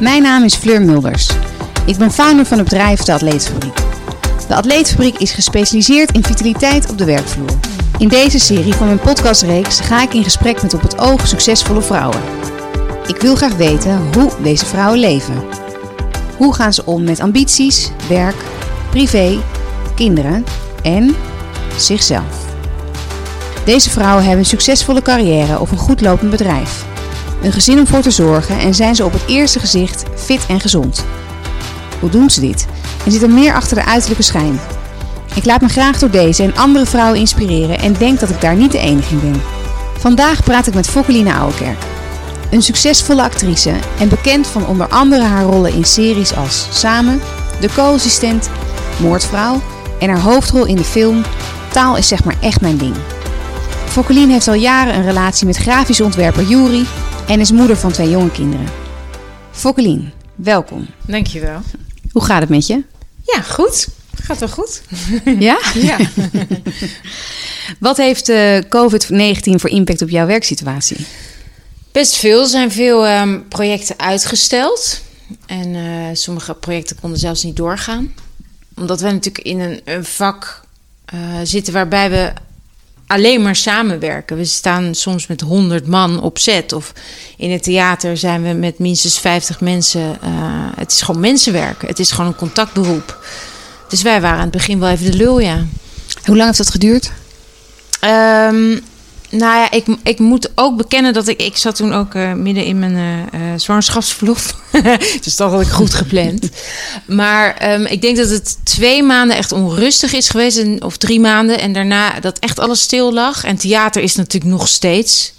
Mijn naam is Fleur Mulders. Ik ben founder van het bedrijf De Atleetfabriek. De Atleetfabriek is gespecialiseerd in vitaliteit op de werkvloer. In deze serie van mijn podcastreeks ga ik in gesprek met op het oog succesvolle vrouwen. Ik wil graag weten hoe deze vrouwen leven. Hoe gaan ze om met ambities, werk, privé, kinderen en zichzelf? Deze vrouwen hebben een succesvolle carrière of een goed lopend bedrijf. Een gezin om voor te zorgen en zijn ze op het eerste gezicht fit en gezond. Hoe doen ze dit? En zit er meer achter de uiterlijke schijn? Ik laat me graag door deze en andere vrouwen inspireren en denk dat ik daar niet de enige in ben. Vandaag praat ik met Fokkeline Ouwekerk. Een succesvolle actrice en bekend van onder andere haar rollen in series als Samen, De Co-assistent, Moordvrouw en haar hoofdrol in de film Taal is zeg maar echt mijn ding. Fokkeline heeft al jaren een relatie met grafisch ontwerper Juri en is moeder van twee jonge kinderen. Fokkeline, welkom. Dankjewel. Hoe gaat het met je? Ja, goed. Gaat wel goed. Ja? Ja. Wat heeft eh, COVID-19 voor impact op jouw werksituatie? Best veel. Er zijn veel ehm, projecten uitgesteld. En eh, sommige projecten konden zelfs niet doorgaan. Omdat we natuurlijk in een, een vak eh, zitten waarbij we alleen maar samenwerken. We staan soms met 100 man op set. Of in het theater zijn we met minstens 50 mensen. Eh, het is gewoon mensenwerken. Het is gewoon een contactberoep. Dus wij waren aan het begin wel even de lul, ja. Hoe lang heeft dat geduurd? Ehm, nou ja, ik, ik moet ook bekennen dat ik... Ik zat toen ook eh, midden in mijn eh, zwangerschapsverlof. dus dat had ik goed gepland. maar ehm, ik denk dat het twee maanden echt onrustig is geweest. Of drie maanden. En daarna dat echt alles stil lag. En theater is natuurlijk nog steeds...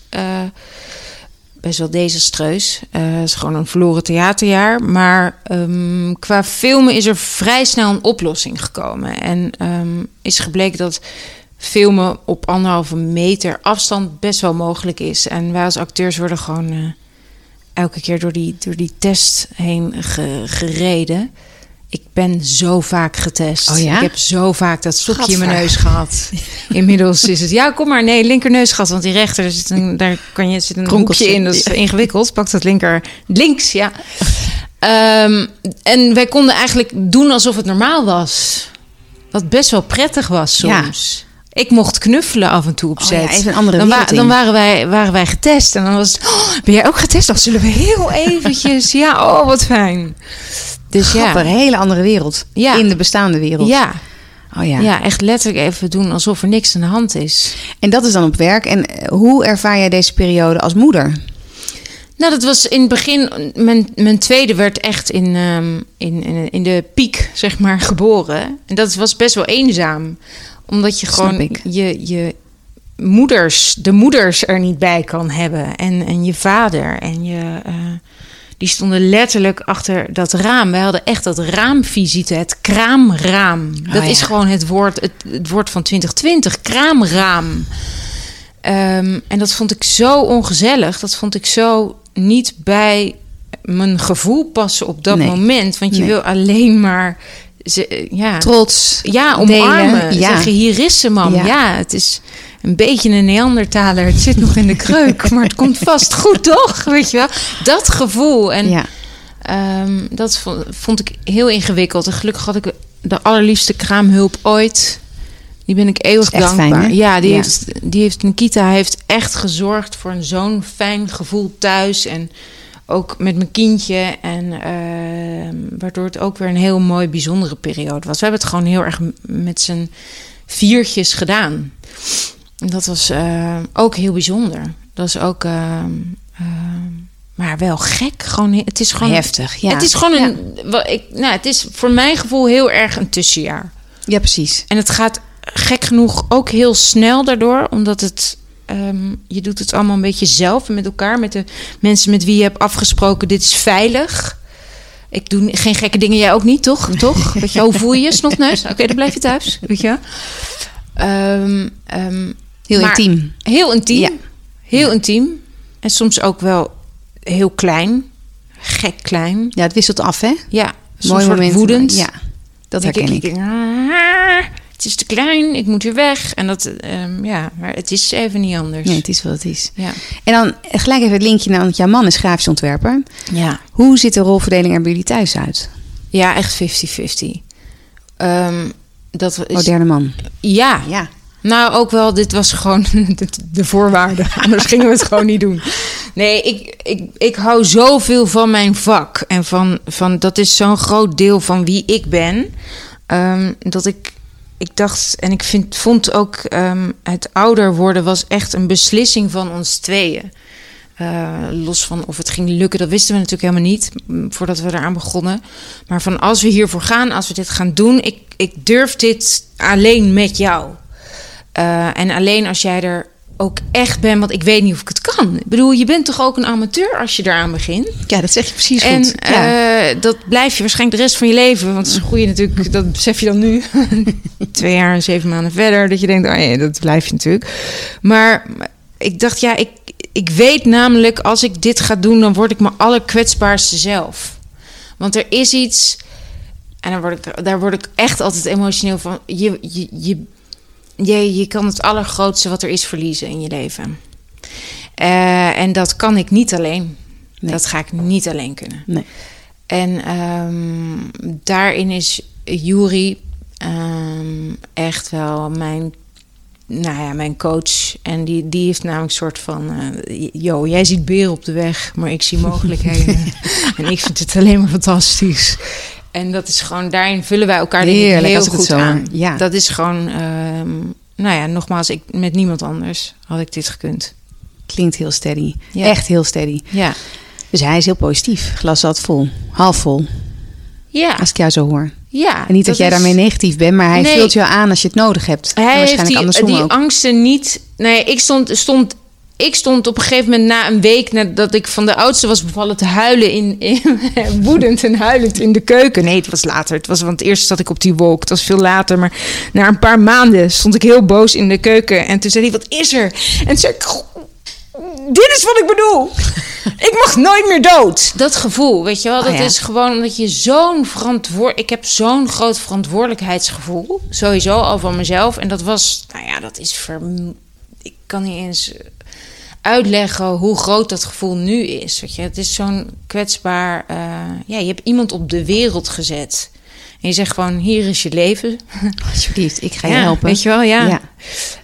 best wel desastreus. Het is gewoon een verloren theaterjaar. Maar ehm, qua filmen is er vrij snel een oplossing gekomen. En ehm, is gebleken dat filmen op anderhalve meter afstand best wel mogelijk is. En wij als acteurs worden gewoon eh, elke keer door die, door die test heen ge- gereden. Ik ben zo vaak getest. Oh ja? Ik heb zo vaak dat stokje in mijn neus gehad. Inmiddels is het, ja, kom maar. Nee, linkerneusgat, want die rechter, er zit een, daar kan je, zit een Kronkeltje. in. Dat is ingewikkeld. Pak dat linker, links, ja. Ehm, en wij konden eigenlijk doen alsof het normaal was. Wat best wel prettig was soms. Ik mocht knuffelen af en toe op Oh set. ja, even een andere dan, in. dan waren, wij, waren wij getest. En dan was het, "Oh, ben jij ook getest? Dan zullen we heel eventjes... ja, oh, wat fijn. Dus ja. Een hele andere wereld. Ja. In de bestaande wereld. Ja, Oh ja. ja. echt letterlijk even doen alsof er niks aan de hand is. En dat is dan op werk. En eh, hoe ervaar jij deze periode als moeder? Nou, dat was in het begin. Mijn, mijn tweede werd echt in, ehm, in, in, in de piek, zeg maar, geboren. En dat was best wel eenzaam. Omdat je Snap gewoon ik. je, je moeders, de moeders er niet bij kan hebben. En, en je vader. En je. eh, die stonden letterlijk achter dat raam. Wij hadden echt dat raamvisite, het kraamraam. Dat ja. is gewoon het woord, het, het woord van 2020, kraamraam. Ehm, en dat vond ik zo ongezellig. Dat vond ik zo niet bij mijn gevoel passen op dat Nee. moment. Want je Nee. wil alleen maar... Ze, ja, Trots. ja, omarmen. delen. Ja. Zeggen, hier is ze, mam. Ja. Ja. het is een beetje een Neandertaler. Het zit nog in de kreuk, maar het komt vast goed, toch? Weet je wel? Dat gevoel. En Ja. Ehm, dat vond, vond ik heel ingewikkeld. En gelukkig had ik de allerliefste kraamhulp ooit. Die ben ik eeuwig dankbaar. fijn, ja, die. Heeft, die heeft Nikita heeft echt gezorgd voor een zo'n fijn gevoel thuis. En ook met mijn kindje. En ehm, waardoor het ook weer een heel mooi, bijzondere periode was. We hebben het gewoon heel erg met z'n viertjes gedaan. En dat was eh, ook heel bijzonder. Dat is ook... ehm, ehm, maar wel gek. Gewoon, het is gewoon Heftig, ja. het is gewoon een. Ik, nou, het is voor mijn gevoel heel erg een tussenjaar. Ja, precies. En het gaat gek genoeg ook heel snel daardoor, omdat het. Ehm, je doet het allemaal een beetje zelf en met elkaar, met de mensen met wie je hebt afgesproken: dit is veilig. Ik doe geen gekke dingen, jij ook niet, toch? Toch? Weet je, hoe voel je je, snotneus? Oké, dan blijf je thuis, weet je. Ehm, ehm, Heel maar- intiem. Heel intiem. Ja. Heel intiem. En soms ook wel heel klein. Gek klein. Ja, het wisselt af, hè? Ja, soms Mooi ik moment. woedend. Ja, dat herken ik. ik. "Ah, het is te klein, ik moet weer weg. En dat, ehm, ja, maar het is even niet anders. Nee, het is wat het is. Ja. En dan gelijk even het linkje naar, want jouw man is grafisch ontwerper. Ja. Hoe ziet de rolverdeling er bij jullie thuis uit? ja, echt 50-50. Ehm, dat is, Moderne man. ja, Ja. Nou, ook wel, dit was gewoon de, de voorwaarde. Anders gingen we het gewoon niet doen. Nee, ik, ik, ik hou zoveel van mijn vak. En van, van dat is zo'n groot deel van wie ik ben. ehm, dat ik, ik dacht, en ik vind, vond ook ehm, het ouder worden was echt een beslissing van ons tweeën. Eh, los van of het ging lukken, dat wisten we natuurlijk helemaal niet voordat we eraan begonnen. Maar van als we hiervoor gaan, als we dit gaan doen, ik, ik durf dit alleen met jou. Eh, en alleen als jij er ook echt bent, want ik weet niet of ik het kan. Ik bedoel, je bent toch ook een amateur als je eraan begint. ja, dat zeg je precies En goed. Ja. eh, dat blijf je waarschijnlijk de rest van je leven. Want het een goede natuurlijk, dat besef je dan nu. Twee jaar en zeven maanden verder. Dat je denkt, oh ja, dat blijf je natuurlijk. Maar ik dacht, ja, ik, ik weet namelijk... als ik dit ga doen, dan word ik mijn allerkwetsbaarste zelf. Want er is iets... En daar word ik, daar word ik echt altijd emotioneel van. Je, je, je, je, je kan het allergrootste wat er is verliezen in je leven. Eh, en dat kan ik niet alleen. Nee. Dat ga ik niet alleen kunnen. Nee. En ehm, daarin is Juri ehm, echt wel mijn, nou ja, mijn coach. En die, die heeft namelijk een soort van... eh yo, jij ziet beren op de weg, maar ik zie mogelijkheden. en ik vind het alleen maar fantastisch. En dat is gewoon, daarin vullen wij elkaar Heerlijk heel goed zo aan. Ja. Dat is gewoon, ehm, nou ja, nogmaals, ik, met niemand anders had ik dit gekund. Klinkt heel steady. Ja. Echt heel steady. Ja. Dus hij is heel positief. Glas zat vol. Half vol. Ja. Als ik jou zo hoor. ja En niet dat, jij is- daarmee negatief bent, maar hij Nee. vult je aan als je het nodig hebt. En Hij heeft waarschijnlijk die, andersom die ook. angsten niet. Nee, ik stond, stond, ik stond op een gegeven moment na een week nadat ik van de oudste was bevallen te huilen in, in woedend en huilend in de keuken. Nee, het was later. Het was want eerst zat ik op die wolk. Het was veel later, maar na een paar maanden stond ik heel boos in de keuken en toen zei hij: "Wat is er?" En toen zei ik: "Goh, dit is wat ik bedoel. Ik mag nooit meer dood. Dat gevoel, weet je wel, Oh, dat ja. is gewoon omdat je zo'n verantwoord. Ik heb zo'n groot verantwoordelijkheidsgevoel, sowieso al van mezelf. En dat was, nou ja, dat is ver. Ik kan niet eens uitleggen hoe groot dat gevoel nu is. Weet je, het is zo'n kwetsbaar. eh, ja, je hebt iemand op de wereld gezet. En je zegt gewoon: hier is je leven. Alsjeblieft, ik ga je Ja, helpen. Weet je wel, ja. Ja.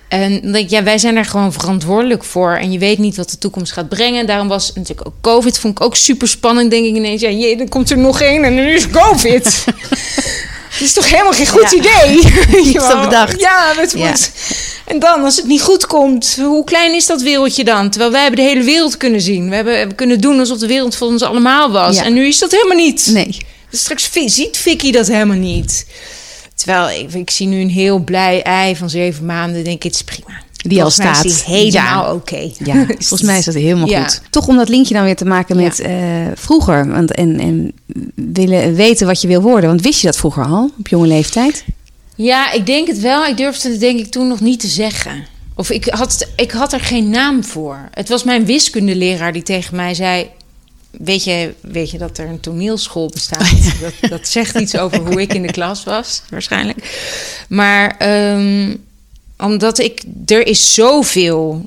En ik, ja, wij zijn daar gewoon verantwoordelijk voor. En je weet niet wat de toekomst gaat brengen. Daarom was natuurlijk ook COVID, vond ik ook super spannend. Denk ik ineens, ja, jee, dan komt er nog één en nu is COVID. Dat is toch helemaal geen goed Ja. idee? Dat bedacht. Ja, het Ja. moet. En dan, als het niet goed komt, hoe klein is dat wereldje dan? Terwijl wij hebben de hele wereld kunnen zien. We hebben, hebben kunnen doen alsof de wereld voor ons allemaal was. En nu is dat helemaal niet. Nee. Dus straks ziet Vicky dat helemaal niet. Terwijl ik, ik zie nu een heel blij ei van zeven maanden. Denk ik, het is prima. Die al Volgens is staat. die helemaal Ja. oké. Ja, volgens mij is dat helemaal Ja. goed. Toch om dat linkje dan weer te maken met eh, vroeger. Want, en, en willen weten wat je wil worden. Want wist je dat vroeger al, op jonge leeftijd? Ja, ik denk het wel. Ik durfde het denk ik toen nog niet te zeggen. Of ik had, ik had er geen naam voor. Het was mijn wiskundeleraar die tegen mij zei... Weet je, weet je dat er een toneelschool bestaat? dat, dat zegt iets over hoe ik in de klas was, waarschijnlijk. Maar ehm, omdat ik... Er is zoveel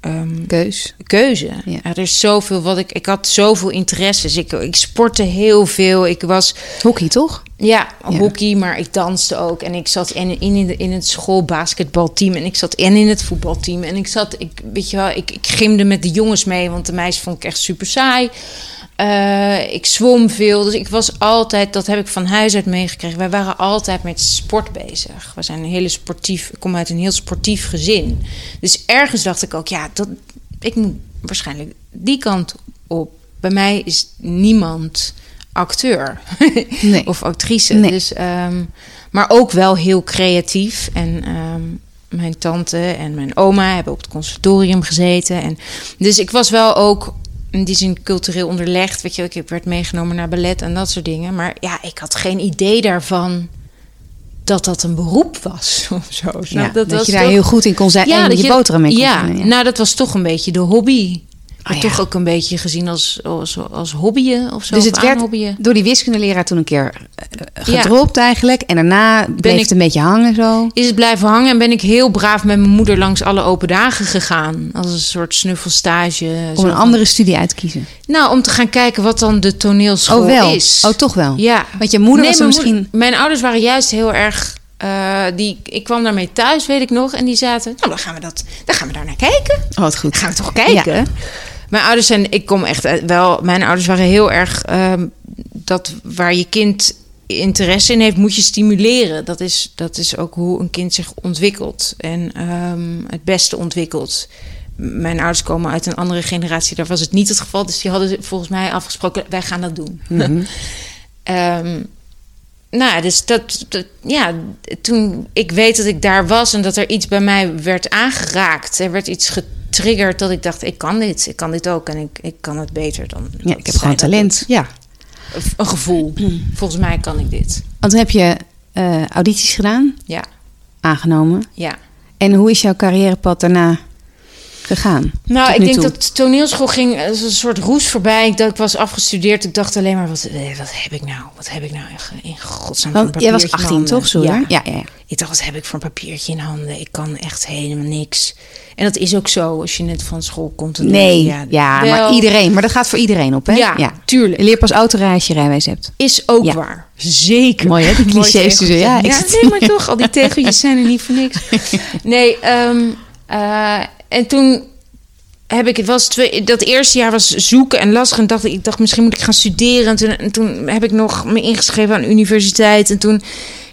ehm, Keus. keuze. Ja. Er is zoveel wat ik... Ik had zoveel interesses. Ik, ik sportte heel veel. Ik was... Hockey, toch? Ja, Ja. hockey, maar ik danste ook. En ik zat in, in, in het schoolbasketbalteam. En ik zat en in het voetbalteam. En ik zat, ik, weet je wel, ik, ik gimde met de jongens mee. Want de meisjes vond ik echt super saai. Eh, ik zwom veel. Dus ik was altijd, dat heb ik van huis uit meegekregen. Wij waren altijd met sport bezig. We zijn een hele sportief, ik kom uit een heel sportief gezin. Dus ergens dacht ik ook, ja, dat, ik moet waarschijnlijk die kant op. Bij mij is niemand acteur Nee. of actrice. Nee. Dus, ehm, maar ook wel heel creatief. En ehm, mijn tante en mijn oma hebben op het conservatorium gezeten. En, dus ik was wel ook in die zin cultureel onderlegd. Weet je, ik werd meegenomen naar ballet en dat soort dingen. Maar ja, ik had geen idee daarvan dat dat een beroep was of zo. Ja, dat was je daar toch- heel goed in kon zijn en je, boterham mee kon ja, ja. nou dat was toch een beetje de hobby. Oh, ja. toch ook een beetje gezien als, als, als hobbyen of zo. Dus het werd door die wiskundeleraar toen een keer eh, Ja. gedropt eigenlijk. En daarna bleef ik- het een beetje hangen zo. Is het blijven hangen en ben ik heel braaf met mijn moeder langs alle open dagen gegaan. Als een soort snuffelstage. Om zo een andere studie uit te kiezen. Nou, om te gaan kijken wat dan de toneelschool Oh wel? is. Oh toch wel? Ja. Want je moeder Nee, was mijn misschien... moeder- mijn ouders waren juist heel erg. eh, die, ik kwam daarmee thuis, weet ik nog. En die zaten. Nou, dan gaan we, dat, dan gaan we daar naar kijken. Oh, wat goed. Dan gaan we toch kijken. Ja. Mijn ouders zijn. Ik kom echt uit- wel. Mijn ouders waren heel erg. ehm, dat waar je kind interesse in heeft, moet je stimuleren. Dat is, dat is ook hoe een kind zich ontwikkelt. En ehm, het beste ontwikkelt. Mijn ouders komen uit een andere generatie. Daar was het niet het geval. Dus die hadden volgens mij afgesproken: wij gaan dat doen. Ehm, nou, dus dat, dat, ja, toen ik weet dat ik daar was en dat er iets bij mij werd aangeraakt, er werd iets getriggerd dat ik dacht: ik kan dit, ik kan dit ook en ik, ik kan het beter dan. Ja, ik heb gewoon talent. Ja. Een gevoel. Volgens mij kan ik dit. Want toen heb je eh, audities gedaan, Ja, aangenomen. ja. En hoe is jouw carrièrepad daarna gegaan? Nou, ik denk toe. dat toneelschool ging als een soort roes voorbij. Ik, dacht, ik was afgestudeerd. Ik dacht alleen maar: wat, eh, wat heb ik nou? Wat heb ik nou echt in godsnaam? Want jij was papiertje in 18 handen? toch? Sorry. Ja. Ja, ja, ja. Ik dacht, wat heb ik voor een papiertje in handen? Ik kan echt helemaal niks. En dat is ook zo als je net van school komt. dan Nee, ja, wel- maar iedereen. Maar dat gaat voor iedereen op, hè? Ja, tuurlijk. Je leert pas autorijden als je rijwijs hebt. Is ook Ja. waar. Zeker. Mooi, hè, die clichés dus, ja, ik ja nee, maar toch, al die tegeltjes zijn er niet voor niks. Nee, ehm, eh, en toen heb ik het was twee, dat eerste jaar was zoeken en lastig en dacht ik, ik dacht misschien moet ik gaan studeren en toen, en toen heb ik nog me ingeschreven aan de universiteit en toen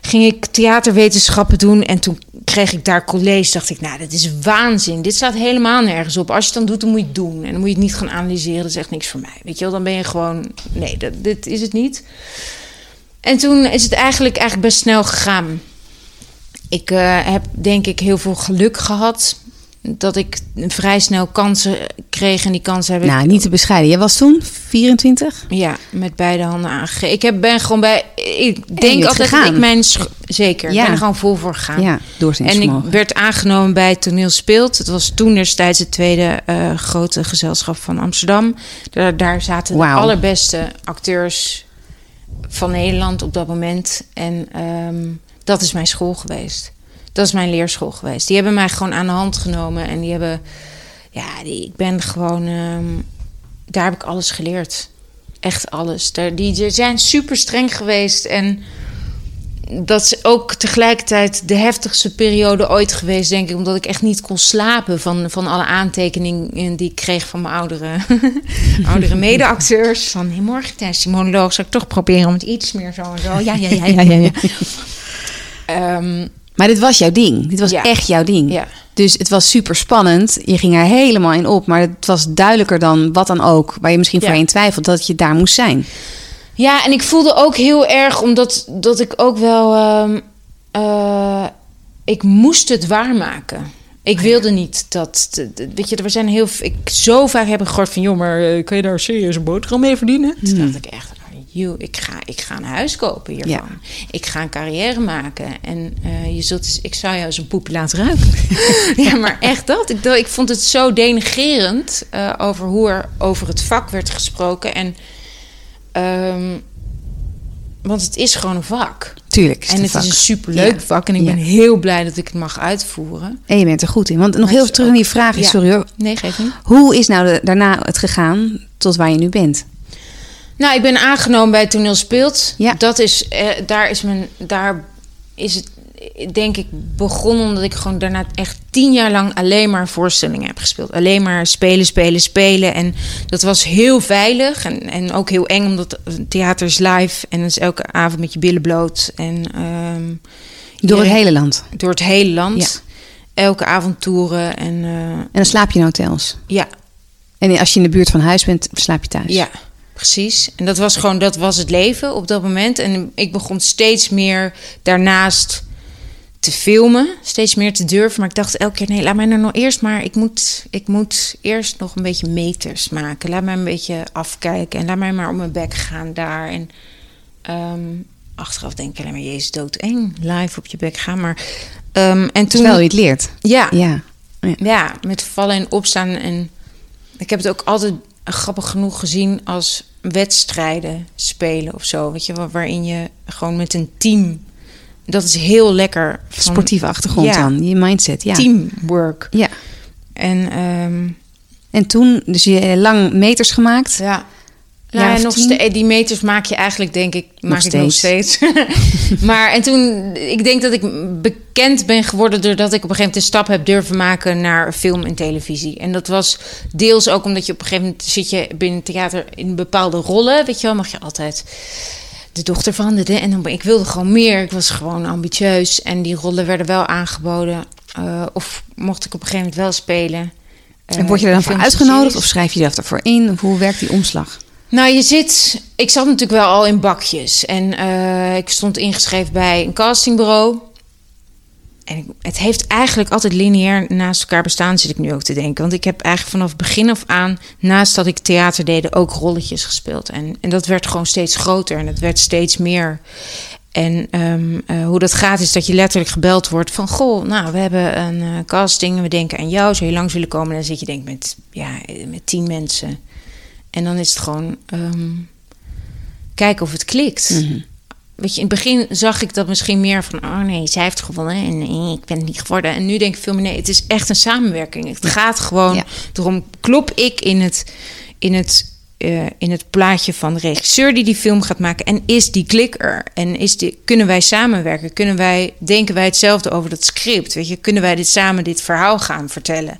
ging ik theaterwetenschappen doen en toen kreeg ik daar college. Dacht ik, nou, dit is waanzin. Dit staat helemaal nergens op. Als je het dan doet, dan moet je het doen en dan moet je het niet gaan analyseren. Dat is echt niks voor mij. Weet je wel, dan ben je gewoon, nee, dat, dit is het niet. En toen is het eigenlijk, eigenlijk best snel gegaan. Ik eh, heb denk ik heel veel geluk gehad. Dat ik vrij snel kansen kreeg. En die kansen heb ik Nou, niet te bescheiden. Jij was toen 24? ja, met beide handen aangegeven. Ik heb, ben gewoon bij. Ik denk altijd dat ik mijn. Zeker. Ik Ja. ben er gewoon vol voor gegaan. Ja, En ik werd aangenomen bij Toneel Speelt. Het was toen destijds het tweede eh, grote gezelschap van Amsterdam. Daar, daar zaten de allerbeste acteurs van Nederland op dat moment. En ehm, dat is mijn school geweest. Dat is mijn leerschool geweest. Die hebben mij gewoon aan de hand genomen. En die hebben... Ja, die, ik ben gewoon... ehm, daar heb ik alles geleerd. Echt alles. Daar, die, die zijn super streng geweest. En dat is ook tegelijkertijd de heftigste periode ooit geweest, denk ik. Omdat ik echt niet kon slapen van, van alle aantekeningen die ik kreeg van mijn oudere, oudere medeacteurs. Van hey, morgen tijdens die monoloog zal ik toch proberen om het iets meer zo en zo. Ja, ja, ja, ja, ja. ja. Ehm, Maar dit was jouw ding. Dit was Ja. echt jouw ding. ja. Dus het was super spannend. Je ging er helemaal in op. Maar het was duidelijker dan wat dan ook. Waar je misschien Ja. voor in twijfelt dat je daar moest zijn. Ja, en ik voelde ook heel erg, omdat dat ik ook wel. ehm, eh, ik moest het waarmaken. Ik wilde niet dat. Weet je, er zijn heel. Ik zo vaak heb ik gehoord van. joh, maar eh, kan je daar serieus een boterham mee verdienen? Toen dacht ik echt. Joh, ik, ga, ik ga een huis kopen hiervan. Ja. Ik ga een carrière maken. En eh, je zult, eens- ik zou jou eens een poep laten ruiken. ja, maar echt dat. Ik, ik vond het zo denigerend eh, over hoe er over het vak werd gesproken. En Ehm, want het is gewoon een vak. Tuurlijk. en een het vak. is een superleuk Ja. vak. En ik Ja. ben heel blij dat ik het mag uitvoeren. En je bent er goed in. Want nog Maar heel het terug in die vraag. Sorry hoor. Nee, geef niet. Hoe is nou de- daarna het gegaan tot waar je nu bent? Nou, ik ben aangenomen bij Toneel Speelt. Ja. Dat is, eh, daar is mijn, daar is het, denk ik, begonnen omdat ik gewoon daarna echt tien jaar lang alleen maar voorstellingen heb gespeeld. Alleen maar spelen, spelen, spelen. En dat was heel veilig en, en ook heel eng, omdat theater is live en het is elke avond met je billen bloot. En, ehm, Door het hele land. Door het hele land. Ja. Elke avond toeren en eh, En dan slaap je in hotels. ja, En als je in de buurt van huis bent, slaap je thuis. Ja, precies. En dat was gewoon, dat was het leven op dat moment. En ik begon steeds meer daarnaast te filmen, steeds meer te durven. Maar ik dacht elke keer, nee, laat mij nou nog eerst maar. Ik moet, ik moet eerst nog een beetje meters maken. Laat mij een beetje afkijken en laat mij maar op mijn bek gaan daar. En ehm, achteraf denk ik alleen maar, jezus, doodeng, live op je bek gaan. Maar ehm, en toen, Terwijl je het leert. ja, Ja. ja, met vallen en opstaan en ik heb het ook altijd grappig genoeg gezien als wedstrijden spelen of zo. Weet je, waar- waarin je gewoon met een team. Dat is heel lekker. van Sportieve achtergrond Ja. dan, je mindset. Ja. Teamwork. ja. En ehm, En toen, dus je lang meters gemaakt. ja. Ja, nog tien? ste- die meters maak je eigenlijk, denk ik, maak ik nog steeds. steeds. maar en toen, ik denk dat ik bekend ben geworden doordat ik op een gegeven moment een stap heb durven maken naar film en televisie. En dat was deels ook omdat je op een gegeven moment zit je binnen het theater in bepaalde rollen. Weet je wel, mag je altijd de dochter van de. de- En dan, ik wilde gewoon meer. Ik was gewoon ambitieus. En die rollen werden wel aangeboden. Eh, of mocht ik op een gegeven moment wel spelen. En word je er dan Eh, voor en uitgenodigd series. of schrijf je jezelf ervoor in? Of hoe werkt die omslag? Nou, je zit. Ik zat natuurlijk wel al in bakjes. En eh, ik stond ingeschreven bij een castingbureau. En het heeft eigenlijk altijd lineair naast elkaar bestaan, zit ik nu ook te denken. Want ik heb eigenlijk vanaf begin af aan, naast dat ik theater deed, ook rolletjes gespeeld. En, en dat werd gewoon steeds groter en het werd steeds meer. En ehm, eh, hoe dat gaat, is dat je letterlijk gebeld wordt van... Goh, nou, we hebben een eh, casting en we denken aan jou. Zou je langs willen komen? En dan zit je denk ik met, ja, met tien mensen. En dan is het gewoon ehm, kijken of het klikt. Mhm. Weet je, in het begin zag ik dat misschien meer van... oh nee, zij heeft gewonnen en nee, ik ben het niet geworden. En nu denk ik veel meer, nee, het is echt een samenwerking. Het gaat gewoon, Ja. daarom klop ik in het, in, het, eh, in het plaatje van de regisseur die die film gaat maken. En is die klik er? En is die, kunnen wij samenwerken? Kunnen wij, denken wij hetzelfde over dat script? Weet je, kunnen wij dit samen, dit verhaal gaan vertellen?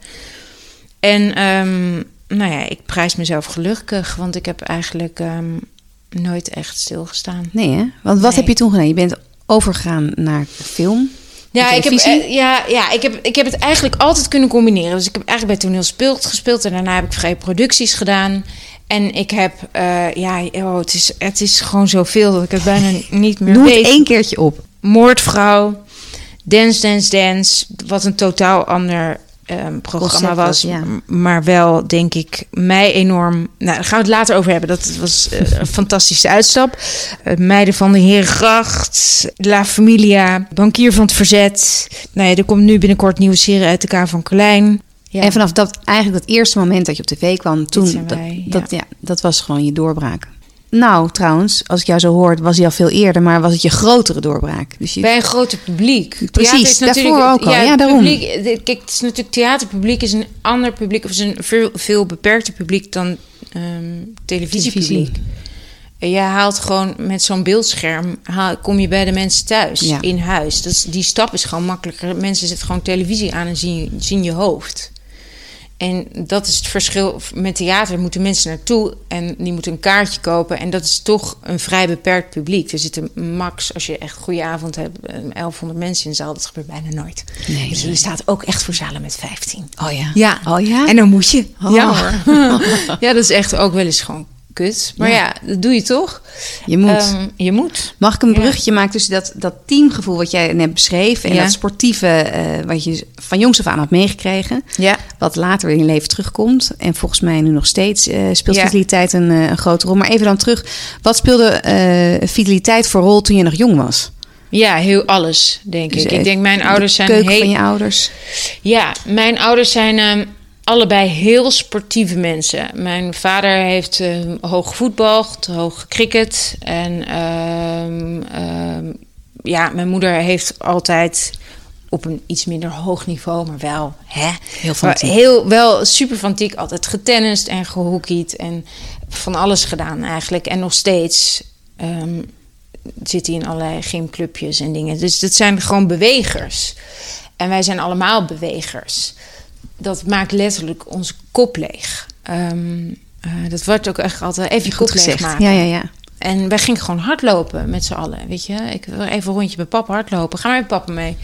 En ehm, nou ja, ik prijs mezelf gelukkig, want ik heb eigenlijk ehm, nooit echt stilgestaan. Nee, hè? Want wat Nee. heb je toen gedaan? Je bent overgegaan naar film. Ja ik, heb, eh, ja, ja ik, heb, ik heb het eigenlijk altijd kunnen combineren. Dus ik heb eigenlijk bij toneel speelt gespeeld en daarna heb ik vrije producties gedaan. En ik heb, eh, ja, oh, het, is, het is gewoon zoveel dat ik het bijna niet meer Noem weet. het één keertje op. Moordvrouw, Dance, Dance, Dance. Wat een totaal ander ehm, programma was. ja. Maar wel, denk ik, mij enorm... Nou, daar gaan we het later over hebben. Dat was eh, een fantastische uitstap. Eh, Meiden van de Herengracht, La Familia, Bankier van het Verzet. Nou ja, er komt nu binnenkort nieuwe serie uit de K van Klein. Ja. En vanaf dat, eigenlijk dat eerste moment dat je op tv kwam, toen, dat, wij, dat, ja, dat was gewoon je doorbraak. Nou, trouwens, als ik jou zo hoor, was hij al veel eerder, maar was het je grotere doorbraak? Dus je, Bij een groter publiek. Precies, is daarvoor ook al. Ja, daarom. Publiek, kijk, het is natuurlijk theaterpubliek is een ander publiek, of is een veel, veel beperkter publiek dan ehm, televisiepubliek. Televisie. Je haalt gewoon met zo'n beeldscherm, haal, kom je bij de mensen thuis, Ja. in huis. Dat is, die stap is gewoon makkelijker. Mensen zetten gewoon televisie aan en zien, zien je hoofd. En dat is het verschil. Met theater moeten mensen naartoe en die moeten een kaartje kopen. En dat is toch een vrij beperkt publiek. Er zitten max, als je echt een goede avond hebt, eh, 1100 mensen in de zaal. Dat gebeurt bijna nooit. Nee, dus je staat ook echt voor zalen met 15. Oh ja. Ja. Oh ja? En dan moet je. Oh. Ja hoor. ja, dat is echt ook wel eens gewoon kut. Maar Ja. ja, dat doe je toch. Je moet. Ehm, je moet. Mag ik een ja. bruggetje maken tussen dat, dat teamgevoel wat jij net beschreef en Ja. dat sportieve eh, wat je van jongs af aan had meegekregen, Ja. wat later in je leven terugkomt en volgens mij nu nog steeds eh, speelt vitaliteit een, eh, een grote rol. Maar even dan terug, wat speelde vitaliteit voor rol toen je nog jong was? Ja, heel alles, denk Dus ik. Ik denk, mijn de ouders zijn heel... van je ouders. Ja, mijn ouders zijn ehm, allebei heel sportieve mensen. Mijn vader heeft ehm, hoog gevoetbald, hoog gecricket. En ehm, ehm, ja, mijn moeder heeft altijd op een iets minder hoog niveau, maar wel hè, Heel heel wel super fanatiek, altijd getennist en gehockeyd en van alles gedaan eigenlijk. En nog steeds ehm, zit hij in allerlei gymclubjes en dingen. Dus dat zijn gewoon bewegers. En wij zijn allemaal bewegers. Dat maakt letterlijk onze kop leeg. Ehm, eh, dat wordt ook echt altijd even je kop Goed leeg gezegd. maken. Ja, ja, ja. En wij gingen gewoon hardlopen met z'n allen, weet je. Ik wil even een rondje met papa hardlopen. Ga maar met papa mee.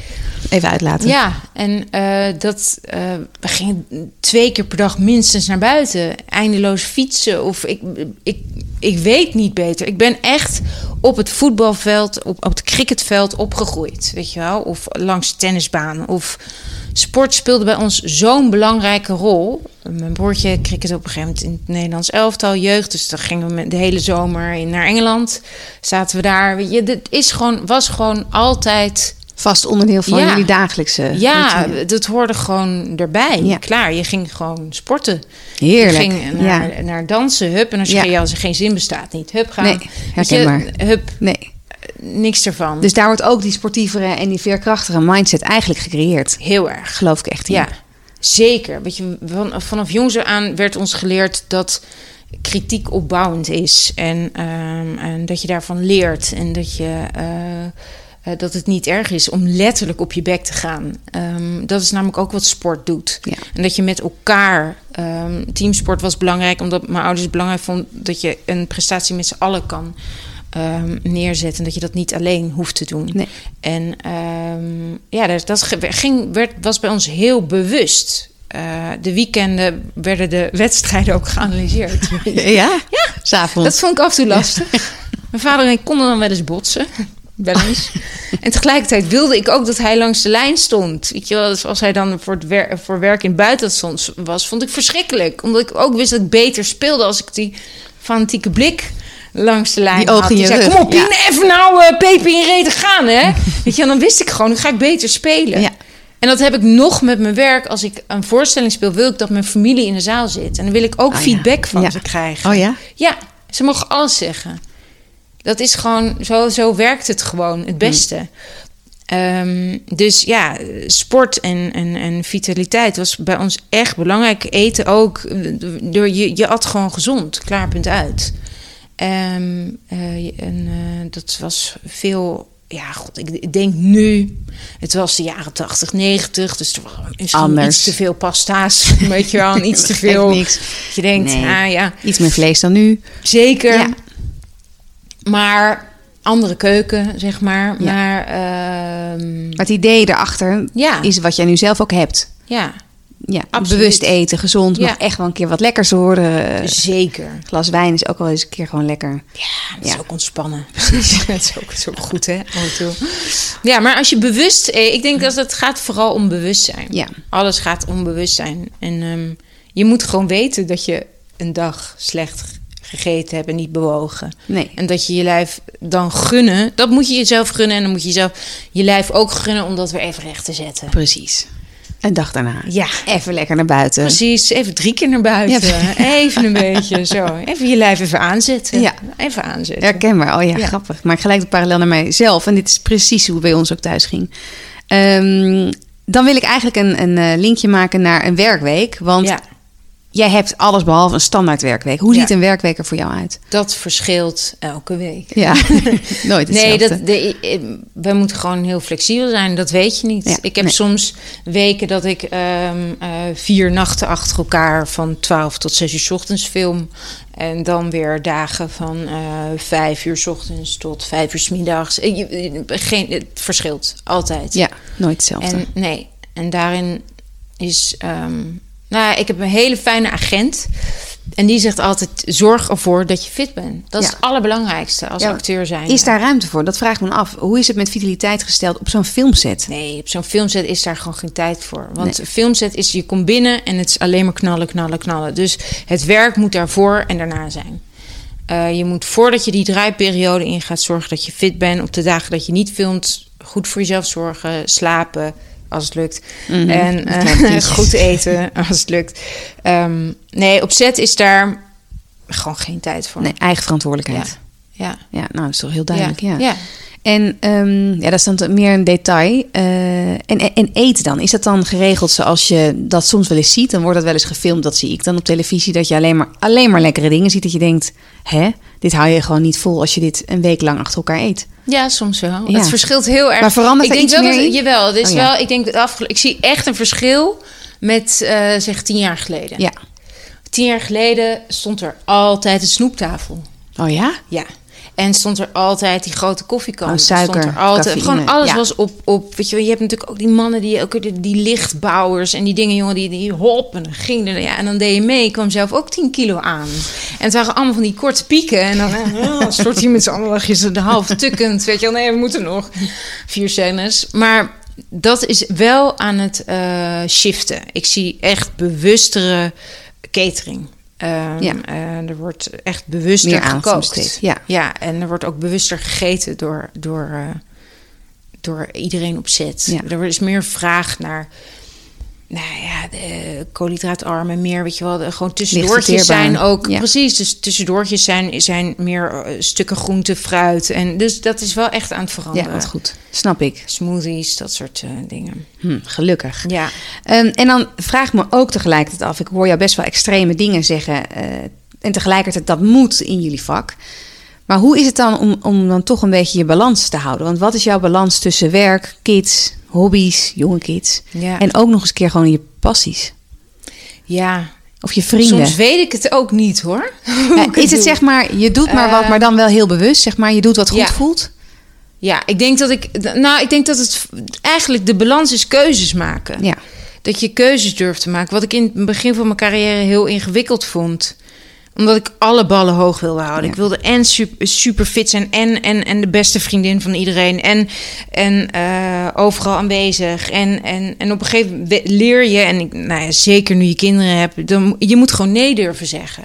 Even uitlaten. Ja, en eh, dat, eh, we gingen twee keer per dag minstens naar buiten. Eindeloos fietsen of ik, ik, ik weet niet beter. Ik ben echt op het voetbalveld, op, op het cricketveld opgegroeid, weet je wel. Of langs de tennisbaan. Of sport speelde bij ons zo'n belangrijke rol. Mijn broertje cricket op een gegeven moment in het Nederlands elftal, jeugd. Dus dan gingen we met de hele zomer in, naar Engeland. Zaten we daar. Weet je, dit is gewoon, was gewoon altijd Vast onderdeel van Ja. jullie dagelijkse Ja, routine. dat hoorde gewoon erbij. Ja. Klaar, je ging gewoon sporten. Heerlijk. Je ging naar, ja. naar dansen, hup. En als je Ja. als er geen zin bestaat, niet. Hup, gaan. Nee, Weet je, herkenbaar. hup, Nee. Niks ervan. Dus daar wordt ook die sportievere en die veerkrachtige mindset eigenlijk gecreëerd. Heel erg. Geloof ik echt in. Ja, zeker. Weet je, van, vanaf jongs aan werd ons geleerd dat kritiek opbouwend is. En, ehm, en dat je daarvan leert. En dat, je, eh, eh, dat het niet erg is om letterlijk op je bek te gaan. Ehm, dat is namelijk ook wat sport doet. Ja. En dat je met elkaar... ehm, teamsport was belangrijk, omdat mijn ouders het belangrijk vonden... dat je een prestatie met z'n allen kan ehm, neerzetten. En dat je dat niet alleen hoeft te doen. Nee. En ehm, ja, dat, ging, werd, was bij ons heel bewust. Eh, de weekenden werden de wedstrijden ook geanalyseerd. Ja? Ja. S'avonds. Dat vond ik af en toe lastig. Mijn vader en ik konden dan wel eens botsen. Wel eens. En tegelijkertijd wilde ik ook dat hij langs de lijn stond. Weet je wel, dus als hij dan voor, het wer- voor werk in het buitenland was, vond ik verschrikkelijk. Omdat ik ook wist dat ik beter speelde als ik die fanatieke blik langs de lijn Die ogen Die zei, kom op, ja. Pien, even nou eh, peper in reden gaan, hè. Weet je, en dan wist ik gewoon, nu ga ik beter spelen. Ja. En dat heb ik nog met mijn werk. Als ik een voorstelling speel, wil ik dat mijn familie in de zaal zit. En dan wil ik ook Oh ja. feedback van Ja. ze krijgen. Oh ja? Ja, ze mogen alles zeggen. Dat is gewoon, zo, zo werkt het gewoon het beste. Ehm, dus ja, sport en, en, en vitaliteit was bij ons echt belangrijk. Eten ook. Door, je, je at gewoon gezond, klaar, punt uit. Ehm, eh, en eh, dat was veel. Ja, god, ik ik denk nu. Het was de jaren 80, 90. Dus er was Anders. iets te veel pasta's. Weet je wel, iets te veel. niks. Je denkt, Nee. ah ja, Iets meer vlees dan nu. Zeker. Ja. Maar andere keuken, zeg maar. Ja. Maar Maar het idee erachter ja, is wat jij nu zelf ook hebt. ja, Ja, Absoluut. bewust eten, gezond, Ja. mag echt wel een keer wat lekkers worden. zeker. Een glas wijn is ook wel eens een keer gewoon lekker. Ja, dat Ja. is ook ontspannen. Precies. dat, is ook, dat is ook goed, hè? Toe. Ja, maar als je bewust... eh, Ik denk dat het gaat vooral om bewustzijn. Ja. Alles gaat om bewustzijn. En ehm, je moet gewoon weten dat je een dag slecht gegeten hebt en niet bewogen. Nee. En dat je je lijf dan gunnen. Dat moet je jezelf gunnen. En dan moet je jezelf je lijf ook gunnen om dat weer even recht te zetten. Precies. Een dag daarna. Ja, Even lekker naar buiten. precies. Even drie keer naar buiten. Ja. Even een beetje zo. Even je lijf even aanzetten. Ja. Even aanzetten. Herkenbaar. Oh ja, Ja. grappig. Maar gelijk de parallel naar mijzelf. En dit is precies hoe bij ons ook thuis ging. Ehm, dan wil ik eigenlijk een, een eh, linkje maken naar een werkweek. Want ja, jij hebt alles behalve een standaard werkweek. Hoe Ja. ziet een werkweek er voor jou uit? dat verschilt elke week. Ja, nooit hetzelfde. Nee, dat, de, wij moeten gewoon heel flexibel zijn. Dat weet je niet. Ja, ik heb nee. soms weken dat ik ehm, eh, vier nachten achter elkaar van 12 tot 6 uur 's ochtends film. En dan weer dagen van eh vijf uur 's ochtends tot vijf uur 's middags. Geen, het verschilt altijd. Ja, nooit hetzelfde. En nee, en daarin is. ehm, nou, ik heb een hele fijne agent. En die zegt altijd: zorg ervoor dat je fit bent. Dat is het allerbelangrijkste als Ja, acteur zijn. Is daar ruimte voor? Dat vraag ik me af. Hoe is het met vitaliteit gesteld op zo'n filmset? Nee, op zo'n filmset is daar gewoon geen tijd voor. Want een filmset is, je komt binnen en het is alleen maar knallen, knallen, knallen. Dus het werk moet daarvoor en daarna zijn. Eh, je moet voordat je die draaiperiode ingaat zorgen dat je fit bent. Op de dagen dat je niet filmt, goed voor jezelf zorgen, slapen als het lukt. Mhm, En eh, goed eten als het lukt. Ehm, nee, op set is daar gewoon geen tijd voor. Nee, eigen verantwoordelijkheid. Ja. Ja, nou, dat is toch heel duidelijk. Ja. ja. En ehm, ja, dat is dan meer een detail. Eh, en, en, en eten dan? Is dat dan geregeld zoals je dat soms wel eens ziet? Dan wordt dat wel eens gefilmd, dat zie ik dan op televisie. Dat je alleen maar, alleen maar lekkere dingen ziet. Dat je denkt, hè, dit hou je gewoon niet vol als je dit een week lang achter elkaar eet. Ja, soms wel. Ja. Het verschilt heel erg. Maar verandert ik denk wel meer dat? Jawel, het is Oh, ja. wel. Ik denk dat Ik zie echt een verschil met eh, zeg tien jaar geleden. Ja. Tien jaar geleden stond er altijd een snoeptafel. Oh ja? Ja. En stond er altijd die grote koffiekan. Oh, suiker, Stond er altijd, cafeïne, gewoon alles ja. was op, op. Weet je, wel, je hebt natuurlijk ook die mannen die ook die, die lichtbouwers en die dingen, jongen, die, die hop en dan ging er, ja, en dan deed je mee. Ik kwam zelf ook 10 kilo aan. En het waren allemaal van die korte pieken. En dan eh, stort je met z'n allen de half tukkend. Weet je wel, nee, we moeten nog vier scènes. Maar dat is wel aan het eh, shiften. Ik zie echt bewustere catering. Ja. eh, er wordt echt bewuster Meer gekookt. ja. ja, en er wordt ook bewuster gegeten door, door, eh, door iedereen op zet. Ja. Er is meer vraag naar nou ja, de koolhydraatarme, meer, weet je wel, de, gewoon tussendoortjes zijn ook, Ja. precies, dus tussendoortjes zijn, zijn meer eh, stukken groente, fruit. En dus dat is wel echt aan het Ja, veranderen. wat goed. Snap ik. Smoothies, dat soort eh, dingen. Hm, gelukkig. Ja. Ehm, en dan vraag me ook tegelijkertijd af. Ik hoor jou best wel extreme dingen zeggen. eh, en tegelijkertijd dat moet in jullie vak. Maar hoe is het dan om, om dan toch een beetje je balans te houden? Want wat is jouw balans tussen werk, kids, hobby's, jonge kids? Ja. En ook nog eens een keer gewoon je passies. ja, Of je vrienden. soms weet ik het ook niet hoor. Ja, is het zeg maar, je doet maar wat, Eh, maar dan wel heel bewust. Zeg maar, je doet wat goed ja. voelt. Ja, ik denk dat ik. Nou, ik denk dat het eigenlijk de balans is keuzes maken. Ja. Dat je keuzes durft te maken. Wat ik in het begin van mijn carrière heel ingewikkeld vond. Omdat ik alle ballen hoog wilde houden. Ja. Ik wilde en super, super fit zijn. En, en, en de beste vriendin van iedereen. En, en eh, overal aanwezig. En, en, en op een gegeven moment leer je. En ik, nou ja, zeker nu je kinderen hebt. Dan, je moet gewoon nee durven zeggen.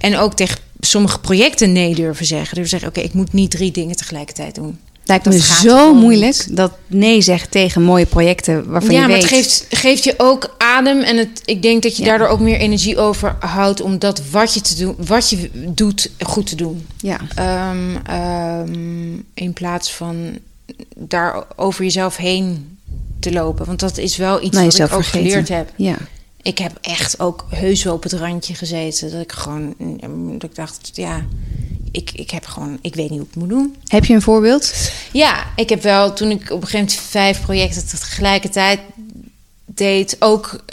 En ook tegen sommige projecten nee durven zeggen. Dus zeggen, oké, ik moet niet drie dingen tegelijkertijd doen. Lijkt me zo moeilijk niet. dat nee zeggen tegen mooie projecten waarvan ja, je maar weet. het geeft, geeft je ook adem. En het, ik denk dat je Ja. daardoor ook meer energie overhoudt om dat wat je, te doen, wat je doet goed te doen. Ja. Ehm, ehm, in plaats van daar over jezelf heen te lopen. Want dat is wel iets Nou, wat ik ook vergeten. geleerd heb. Ja. Ik heb echt ook heus wel op het randje gezeten. Dat ik gewoon, mm, dat ik dacht, ja, ik, ik heb gewoon, ik weet niet hoe ik het moet doen. Heb je een voorbeeld? Ja, ik heb wel toen ik op een gegeven moment vijf projecten tegelijkertijd deed, ook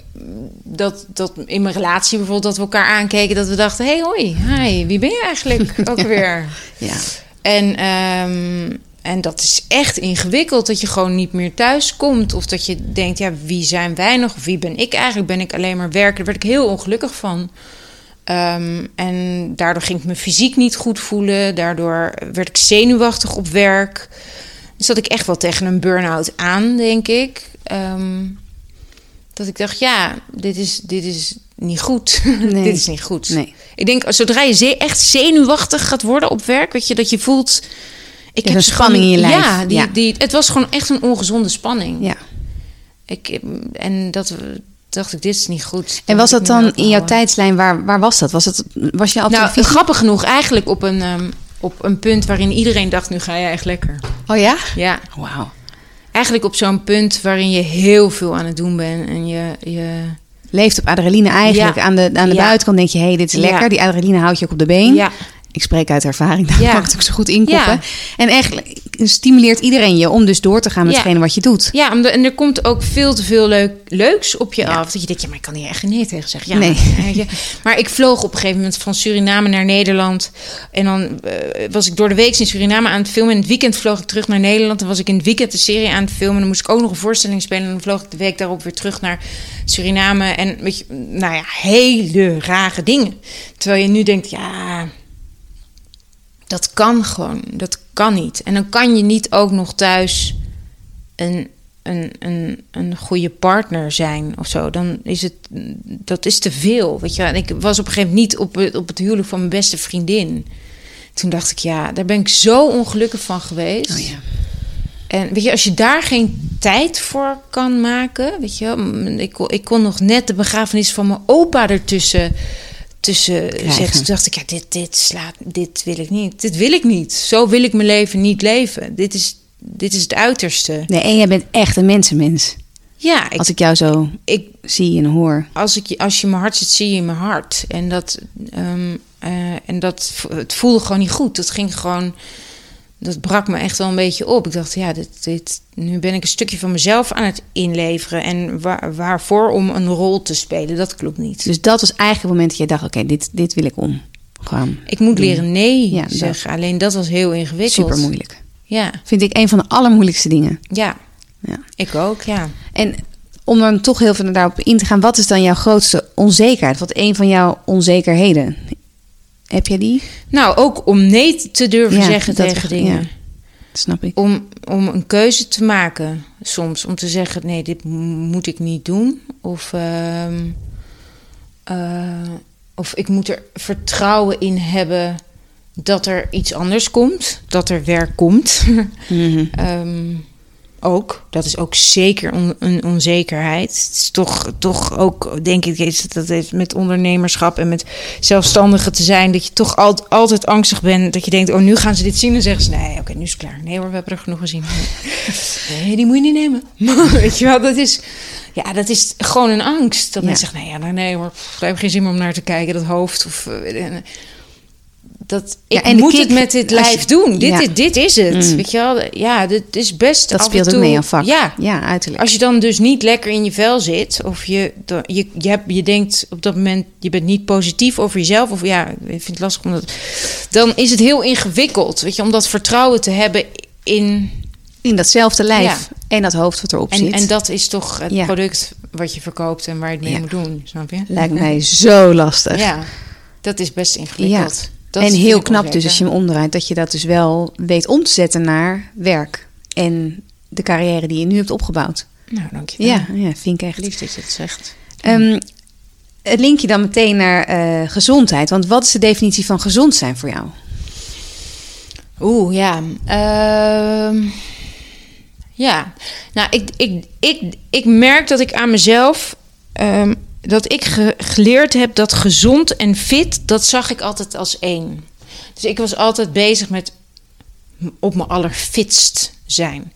dat, dat in mijn relatie bijvoorbeeld, dat we elkaar aankeken, dat we dachten: hey, hoi, hi, wie ben je eigenlijk ook weer? Ja. En, ehm, en dat is echt ingewikkeld, dat je gewoon niet meer thuis komt. Of dat je denkt, ja, wie zijn wij nog? Of wie ben ik eigenlijk? Ben ik alleen maar werken? Daar werd ik heel ongelukkig van. Ehm, en daardoor ging ik me fysiek niet goed voelen. Daardoor werd ik zenuwachtig op werk. Dus dat ik echt wel tegen een burn-out aan, denk ik. Ehm, dat ik dacht, ja, dit is, dit is niet goed. Nee. dit is niet goed. Nee. Ik denk, zodra je echt zenuwachtig gaat worden op werk, weet je, dat je voelt. Ik is een spanning gewoon- in je lijf. Ja, die, Ja. Die, het was gewoon echt een ongezonde spanning. ja. Ik, en dat dacht ik, dit is niet goed. En was dat dan in jouw tijdslijn? Waar, waar was dat? Was, het, was je altijd Nou, grappig genoeg, eigenlijk op een, ehm, op een punt waarin iedereen dacht: nu ga je echt lekker. Oh ja? Ja, Wauw. eigenlijk op zo'n punt waarin je heel veel aan het doen bent en je. je Leeft op adrenaline eigenlijk. Ja. Aan de, aan de Ja. buitenkant denk je, hé, hey, dit is Ja. lekker. Die adrenaline houdt je ook op de been. Ik spreek uit ervaring, daar Ja. kan ik natuurlijk zo goed inkoppen. Ja. En eigenlijk stimuleert iedereen je om dus door te gaan met Ja. hetgene wat je doet. ja en er komt ook veel te veel leuk, leuks op je af. Dat je denkt, ja, maar ik kan hier echt nee tegen zeggen. Ja, Nee. Maar ik vloog op een gegeven moment van Suriname naar Nederland. En dan eh, was ik door de week in Suriname aan het filmen. In het weekend vloog ik terug naar Nederland. Dan was ik in het weekend de serie aan het filmen. Dan moest ik ook nog een voorstelling spelen. En dan vloog ik de week daarop weer terug naar Suriname. En weet je, nou ja, hele rare dingen. Terwijl je nu denkt, ja, dat kan gewoon. Dat kan niet. En dan kan je niet ook nog thuis een, een, een, een goede partner zijn of zo. Dan is het, dat is te veel. Weet je, en ik was op een gegeven moment niet op het, op het huwelijk van mijn beste vriendin. Toen dacht ik, ja, daar ben ik zo ongelukkig van geweest. Oh ja. En weet je, als je daar geen tijd voor kan maken, weet je, ik, ik kon nog net de begrafenis van mijn opa ertussen tussen. Toen dacht ik, ja, dit, dit slaat, dit wil ik niet. Dit wil ik niet. Zo wil ik mijn leven niet leven. Dit is, dit is het uiterste. Nee, en jij bent echt een mensenmens. Ja, ik, Als ik jou zo ik, zie en hoor. als, ik, je- als je mijn hart zit, zie je in mijn hart. En dat, ehm, eh, en dat het voelde gewoon niet goed. Dat ging gewoon. Dat brak me echt wel een beetje op. Ik dacht, ja, dit, dit, nu ben ik een stukje van mezelf aan het inleveren. En waar, waarvoor om een rol te spelen, dat klopt niet. Dus dat was eigenlijk het moment dat je dacht, oké, dit, dit wil ik om. Gewoon ik moet leren nee Ja, dat- zeggen. Alleen dat was heel ingewikkeld. super moeilijk. Ja, Vind ik een van de allermoeilijkste dingen. ja, Ja. ik ook, ja. En om dan toch heel veel daarop in te gaan, wat is dan jouw grootste onzekerheid? Wat een van jouw onzekerheden? Heb jij die? Nou, ook om nee te durven Ja, zeggen tegen dingen. ja. Snap ik. om, om een keuze te maken soms. Om te zeggen, nee, dit moet ik niet doen. Of, ehm, eh, of ik moet er vertrouwen in hebben dat er iets anders komt. Dat er werk komt. Ehm, ook. Dat is ook zeker on- een onzekerheid. Het is toch, toch ook, denk ik, is dat heeft met ondernemerschap en met zelfstandigen te zijn, dat je toch al, altijd angstig bent. Dat je denkt, oh, nu gaan ze dit zien. En zeggen ze, nee, oké, nu is het klaar. Nee hoor, we hebben er genoeg gezien. Nee, die moet je niet nemen. Weet je wel, dat is, ja, dat is gewoon een angst. Dat Ja. mensen zeggen, nee, ja, nou, nee hoor, daar heb ik geen zin meer om naar te kijken, dat hoofd. Of, eh, dat, Ja, ik en moet kick, het met dit je- lijf doen. Dit, Ja. is, dit is het. Mm. Weet je wel? Ja, dit is best Dat af en speelt ook toe- mee aan vak. Ja, ja uiterlijk. als je dan dus niet lekker in je vel zit, of je, je, je, hebt, je denkt op dat moment, je bent niet positief over jezelf, of ja, ik vind het lastig omdat, dan is het heel ingewikkeld, weet je, om dat vertrouwen te hebben in, In datzelfde lijf Ja. en dat hoofd wat erop en, zit. en dat is toch het product wat je verkoopt en waar je het mee moet doen, snap je? Lijkt mij zo lastig. Ja, dat is best ingewikkeld. Dat en heel knap dus als je hem omdraait, dat je dat dus wel weet om te zetten naar werk. En de carrière die je nu hebt opgebouwd. Nou, dank je wel. Ja, ja vind ik echt. Lief dat je het zegt. Ehm, het linkje dan meteen naar eh, gezondheid. Want wat is de definitie van gezond zijn voor jou? Oeh, ja. Ehm, ja. Nou, ik, ik, ik, ik merk dat ik aan mezelf... ehm, dat ik ge- geleerd heb dat gezond en fit... dat zag ik altijd als één. Dus ik was altijd bezig met op mijn allerfitst zijn.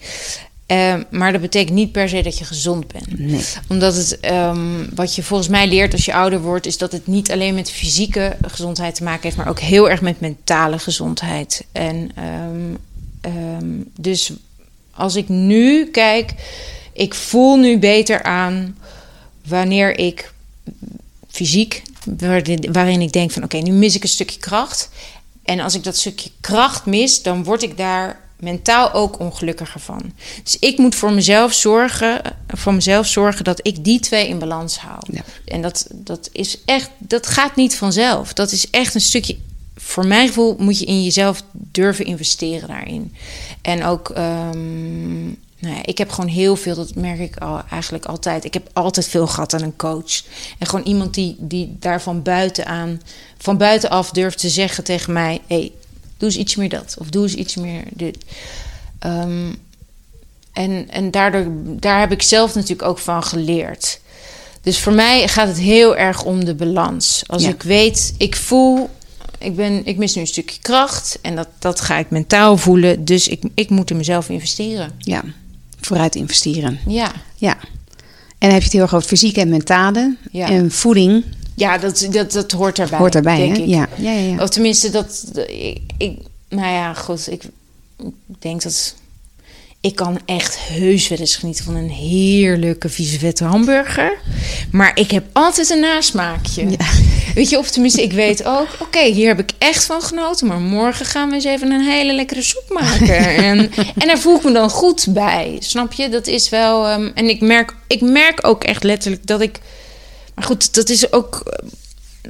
Ehm, maar dat betekent niet per se dat je gezond bent Nee. omdat het, ehm, wat je volgens mij leert als je ouder wordt, is dat het niet alleen met fysieke gezondheid te maken heeft, maar ook heel erg met mentale gezondheid. En ehm, dus als ik nu kijk, ik voel nu beter aan wanneer ik fysiek, waarin, ik denk van oké, nu mis ik een stukje kracht. En als ik dat stukje kracht mis, dan word ik daar mentaal ook ongelukkiger van. Dus ik moet voor mezelf zorgen, voor mezelf zorgen dat ik die twee in balans hou. Ja. En dat, dat is echt, dat gaat niet vanzelf. Dat is echt een stukje. Voor mijn gevoel moet je in jezelf durven investeren daarin. En ook, ehm, nou ja, ik heb gewoon heel veel, dat merk ik al, eigenlijk altijd. Ik heb altijd veel gehad aan een coach. En gewoon iemand die, die daar van buitenaan, van buitenaf durft te zeggen tegen mij: hey, doe eens iets meer dat. Of doe eens iets meer dit. Ehm, en en daardoor, daar heb ik zelf natuurlijk ook van geleerd. Dus voor mij gaat het heel erg om de balans. Als Ja. ik weet, ik voel, ik, ben, ik mis nu een stukje kracht. En dat, dat ga ik mentaal voelen. Dus ik, ik moet in mezelf investeren. Ja, vooruit investeren. Ja, Ja. En dan heb je het heel erg over fysiek en mentale. Ja. En voeding ja dat, dat, dat hoort daarbij. hoort daarbij, denk hè? ik. Ja. Ja, ja, ja. Of tenminste, dat. Ik, ik, nou ja, goed. Ik denk dat. Ik kan echt heus wel eens genieten van een heerlijke vieze vette hamburger. Maar ik heb altijd een nasmaakje. Weet je, of tenminste, ik weet ook... Oké, hier heb ik echt van genoten. Maar morgen gaan we eens even een hele lekkere soep maken. en, en daar voel ik me dan goed bij. Snap je? Dat is wel... ehm, en ik merk, ik merk ook echt letterlijk dat ik... Maar goed, dat is ook...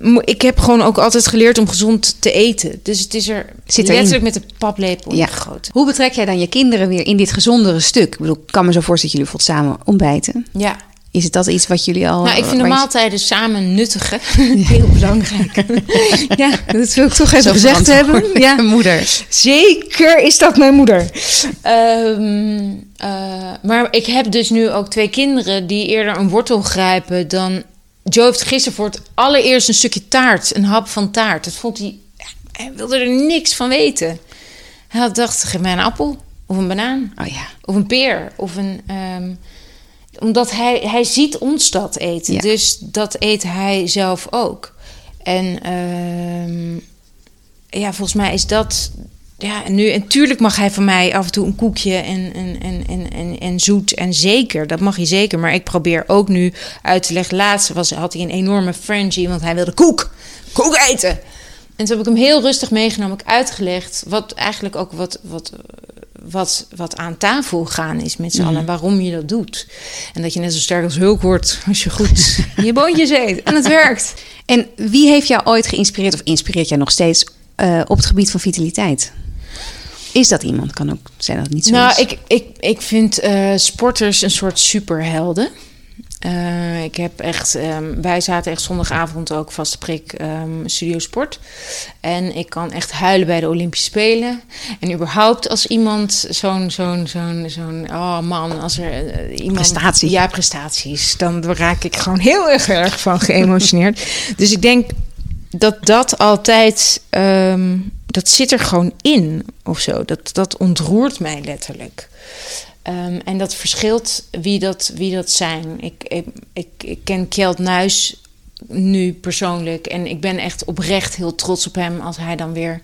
eh, Ik heb gewoon ook altijd geleerd om gezond te eten. Dus het is er Zit letterlijk met de paplepel Ja. ingegoten. Hoe betrek jij dan je kinderen weer in dit gezondere stuk? Ik bedoel, ik kan me zo voorstellen dat jullie bijvoorbeeld samen ontbijten. Ja. Is het dat iets wat jullie al... Nou, ik vind de je- maaltijden samen nuttigen heel belangrijk. ja, dat wil ik toch even Zo gezegd hebben. Ja, moeder. zeker is dat mijn moeder. Ehm, eh, maar ik heb dus nu ook twee kinderen die eerder een wortel grijpen dan. Joe heeft gisteren voor het allereerst een stukje taart, een hap van taart. Dat vond hij. Hij wilde er niks van weten. Hij had dacht, geef mij een appel of een banaan. Oh ja. Of een peer. Of een. ehm, omdat hij, hij ziet ons dat eten. Ja. Dus dat eet hij zelf ook. En ehm, ja, volgens mij is dat. Ja, en nu, en tuurlijk mag hij van mij af en toe een koekje en, en, en, en, en, en zoet. En zeker, dat mag hij zeker. Maar ik probeer ook nu uit te leggen. Laatst was, had hij een enorme frenzy, want hij wilde koek. Koek eten. En toen heb ik hem heel rustig meegenomen, ik uitgelegd. Wat eigenlijk ook wat, wat, wat, wat aan tafel gaan is met z'n allen. En waarom je dat doet. En dat je net zo sterk als Hulk wordt als je goed je boontjes eet. En het werkt. En wie heeft jou ooit geïnspireerd of inspireert jou nog steeds eh, op het gebied van vitaliteit? Is dat iemand? Kan ook zijn dat niet zo Nou, is. ik, ik, ik vind eh, sporters een soort superhelden. Uh, ik heb echt, um, wij zaten echt zondagavond ook vaste prik um, Studio Sport. En ik kan echt huilen bij de Olympische Spelen. En überhaupt als iemand zo'n, zo'n, zo'n, zo'n, oh man, als er uh, iemand... Prestatie. Ja, prestaties. Dan raak ik gewoon heel erg, erg van geëmotioneerd. dus ik denk dat dat altijd, um, dat zit er gewoon in of zo. Dat, dat ontroert mij letterlijk. Um, en dat verschilt wie dat, wie dat zijn. Ik, ik, ik, ik ken Kjeld Nuis nu persoonlijk. En ik ben echt oprecht heel trots op hem als hij dan weer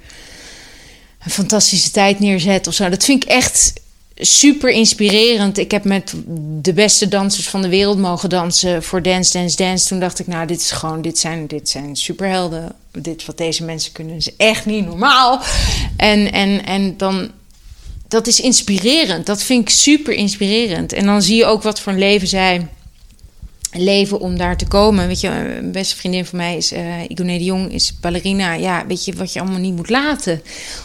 een fantastische tijd neerzet of zo. Dat vind ik echt super inspirerend. Ik heb met de beste dansers van de wereld mogen dansen voor Dance, Dance, Dance. Toen dacht ik, nou, dit is gewoon, dit zijn, dit zijn superhelden. Dit wat deze mensen kunnen is echt niet normaal. En, en, en dan, dat is inspirerend. Dat vind ik super inspirerend. En dan zie je ook wat voor een leven zij leven om daar te komen. Weet je, een beste vriendin van mij is uh, Igone de Jong, is ballerina. Ja, weet je wat je allemaal niet moet laten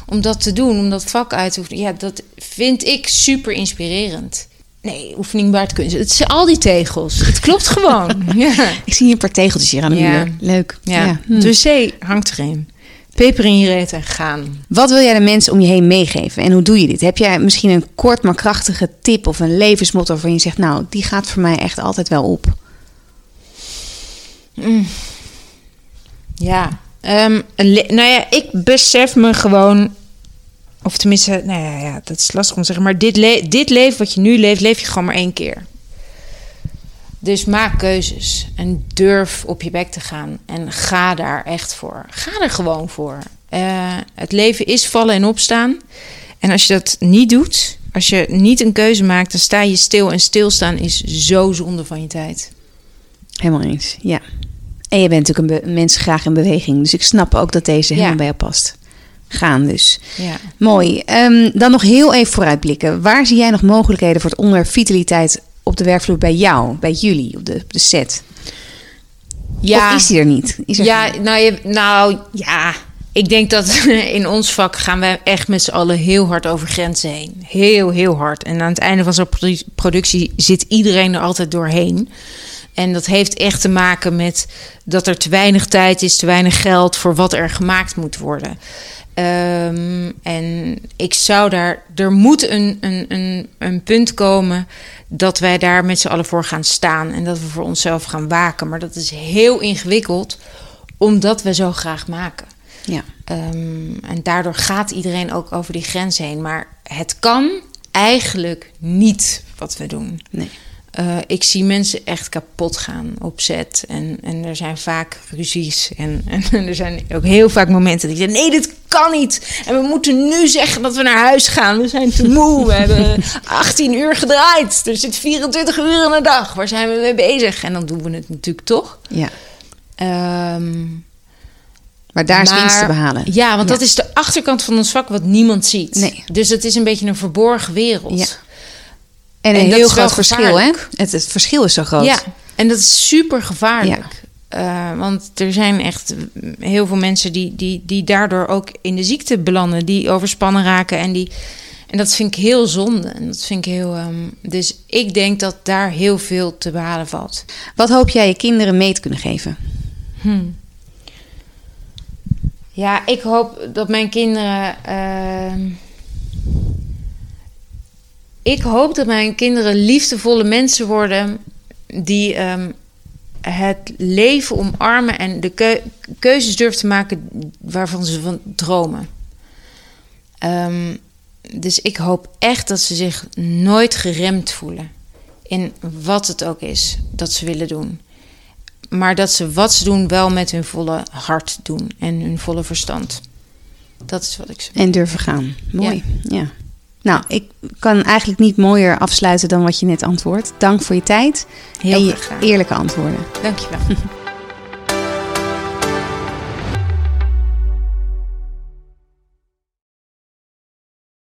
om dat te doen, om dat vak uit te oefenen. Ja, dat vind ik super inspirerend. Nee, oefening baardkunst. Het zijn al die tegels. Het klopt gewoon. ja. Ik zie hier een paar tegeltjes hier aan de ja. muur. Leuk. Ja. ja. Hm. De zee hangt erin. Peper in je reet en gaan. Wat wil jij de mensen om je heen meegeven en hoe doe je dit? Heb jij misschien een kort maar krachtige tip of een levensmotto waarvan je zegt... nou, die gaat voor mij echt altijd wel op? Mm. Ja, um, nou ja, ik besef me gewoon, of tenminste, nou ja, dat is lastig om te zeggen, maar dit, dit leven wat je nu leeft, leef je gewoon maar één keer. Dus maak keuzes en durf op je bek te gaan en ga daar echt voor. Ga er gewoon voor. Uh, het leven is vallen en opstaan. En als je dat niet doet, als je niet een keuze maakt, dan sta je stil. En stilstaan is zo zonde van je tijd. Helemaal eens, ja. En je bent natuurlijk een, mens graag in beweging. Dus ik snap ook dat deze helemaal bij jou past. Gaan dus. Ja. Mooi. Um, dan nog heel even vooruitblikken. Waar zie jij nog mogelijkheden voor het onderwerp vitaliteit op de werkvloer bij jou, bij jullie, op de, op de set? Ja. Of is die er niet? Is er ja, nou, je, nou ja, ik denk dat in ons vak gaan we echt met z'n allen heel hard over grenzen heen. Heel, heel hard. En aan het einde van zo'n productie zit iedereen er altijd doorheen. En dat heeft echt te maken met dat er te weinig tijd is, te weinig geld voor wat er gemaakt moet worden. Um, en ik zou daar, er moet een, een, een, een punt komen dat wij daar met z'n allen voor gaan staan en dat we voor onszelf gaan waken. Maar dat is heel ingewikkeld, omdat we zo graag maken. Ja. Um, en daardoor gaat iedereen ook over die grens heen. Maar het kan eigenlijk niet wat we doen. Nee. Uh, ik zie mensen echt kapot gaan op set. En, en er zijn vaak ruzies. En, en er zijn ook heel vaak momenten dat ik zeg: nee, dit kan niet. En we moeten nu zeggen dat we naar huis gaan. We zijn te moe. We hebben 18 uur gedraaid. Er zit 24 uur in de dag. Waar zijn we mee bezig? En dan doen we het natuurlijk toch. Ja. Um, maar daar is winst te behalen. Ja, want dat is de achterkant van ons vak wat niemand ziet. Nee. Dus het is een beetje een verborgen wereld. Ja. En een heel groot verschil, hè? Het, het, verschil is zo groot. Ja, en dat is super gevaarlijk. Ja. Uh, want er zijn echt heel veel mensen die, die, die daardoor ook in de ziekte belanden, die overspannen raken. En, die, en dat vind ik heel zonde. En dat vind ik heel. Um, dus ik denk dat daar heel veel te behalen valt. Wat hoop jij je kinderen mee te kunnen geven? Hmm. Ja, ik hoop dat mijn kinderen. Uh, ik hoop dat mijn kinderen liefdevolle mensen worden die um, het leven omarmen en de keuzes durven te maken waarvan ze van dromen. Um, dus ik hoop echt dat ze zich nooit geremd voelen in wat het ook is dat ze willen doen. Maar dat ze wat ze doen wel met hun volle hart doen en hun volle verstand. Dat is wat ik ze. En durven gaan. Mooi. ja. ja. Nou, ik kan eigenlijk niet mooier afsluiten dan wat je net antwoordt. Dank voor je tijd Heel en je graag. eerlijke antwoorden. Dankjewel.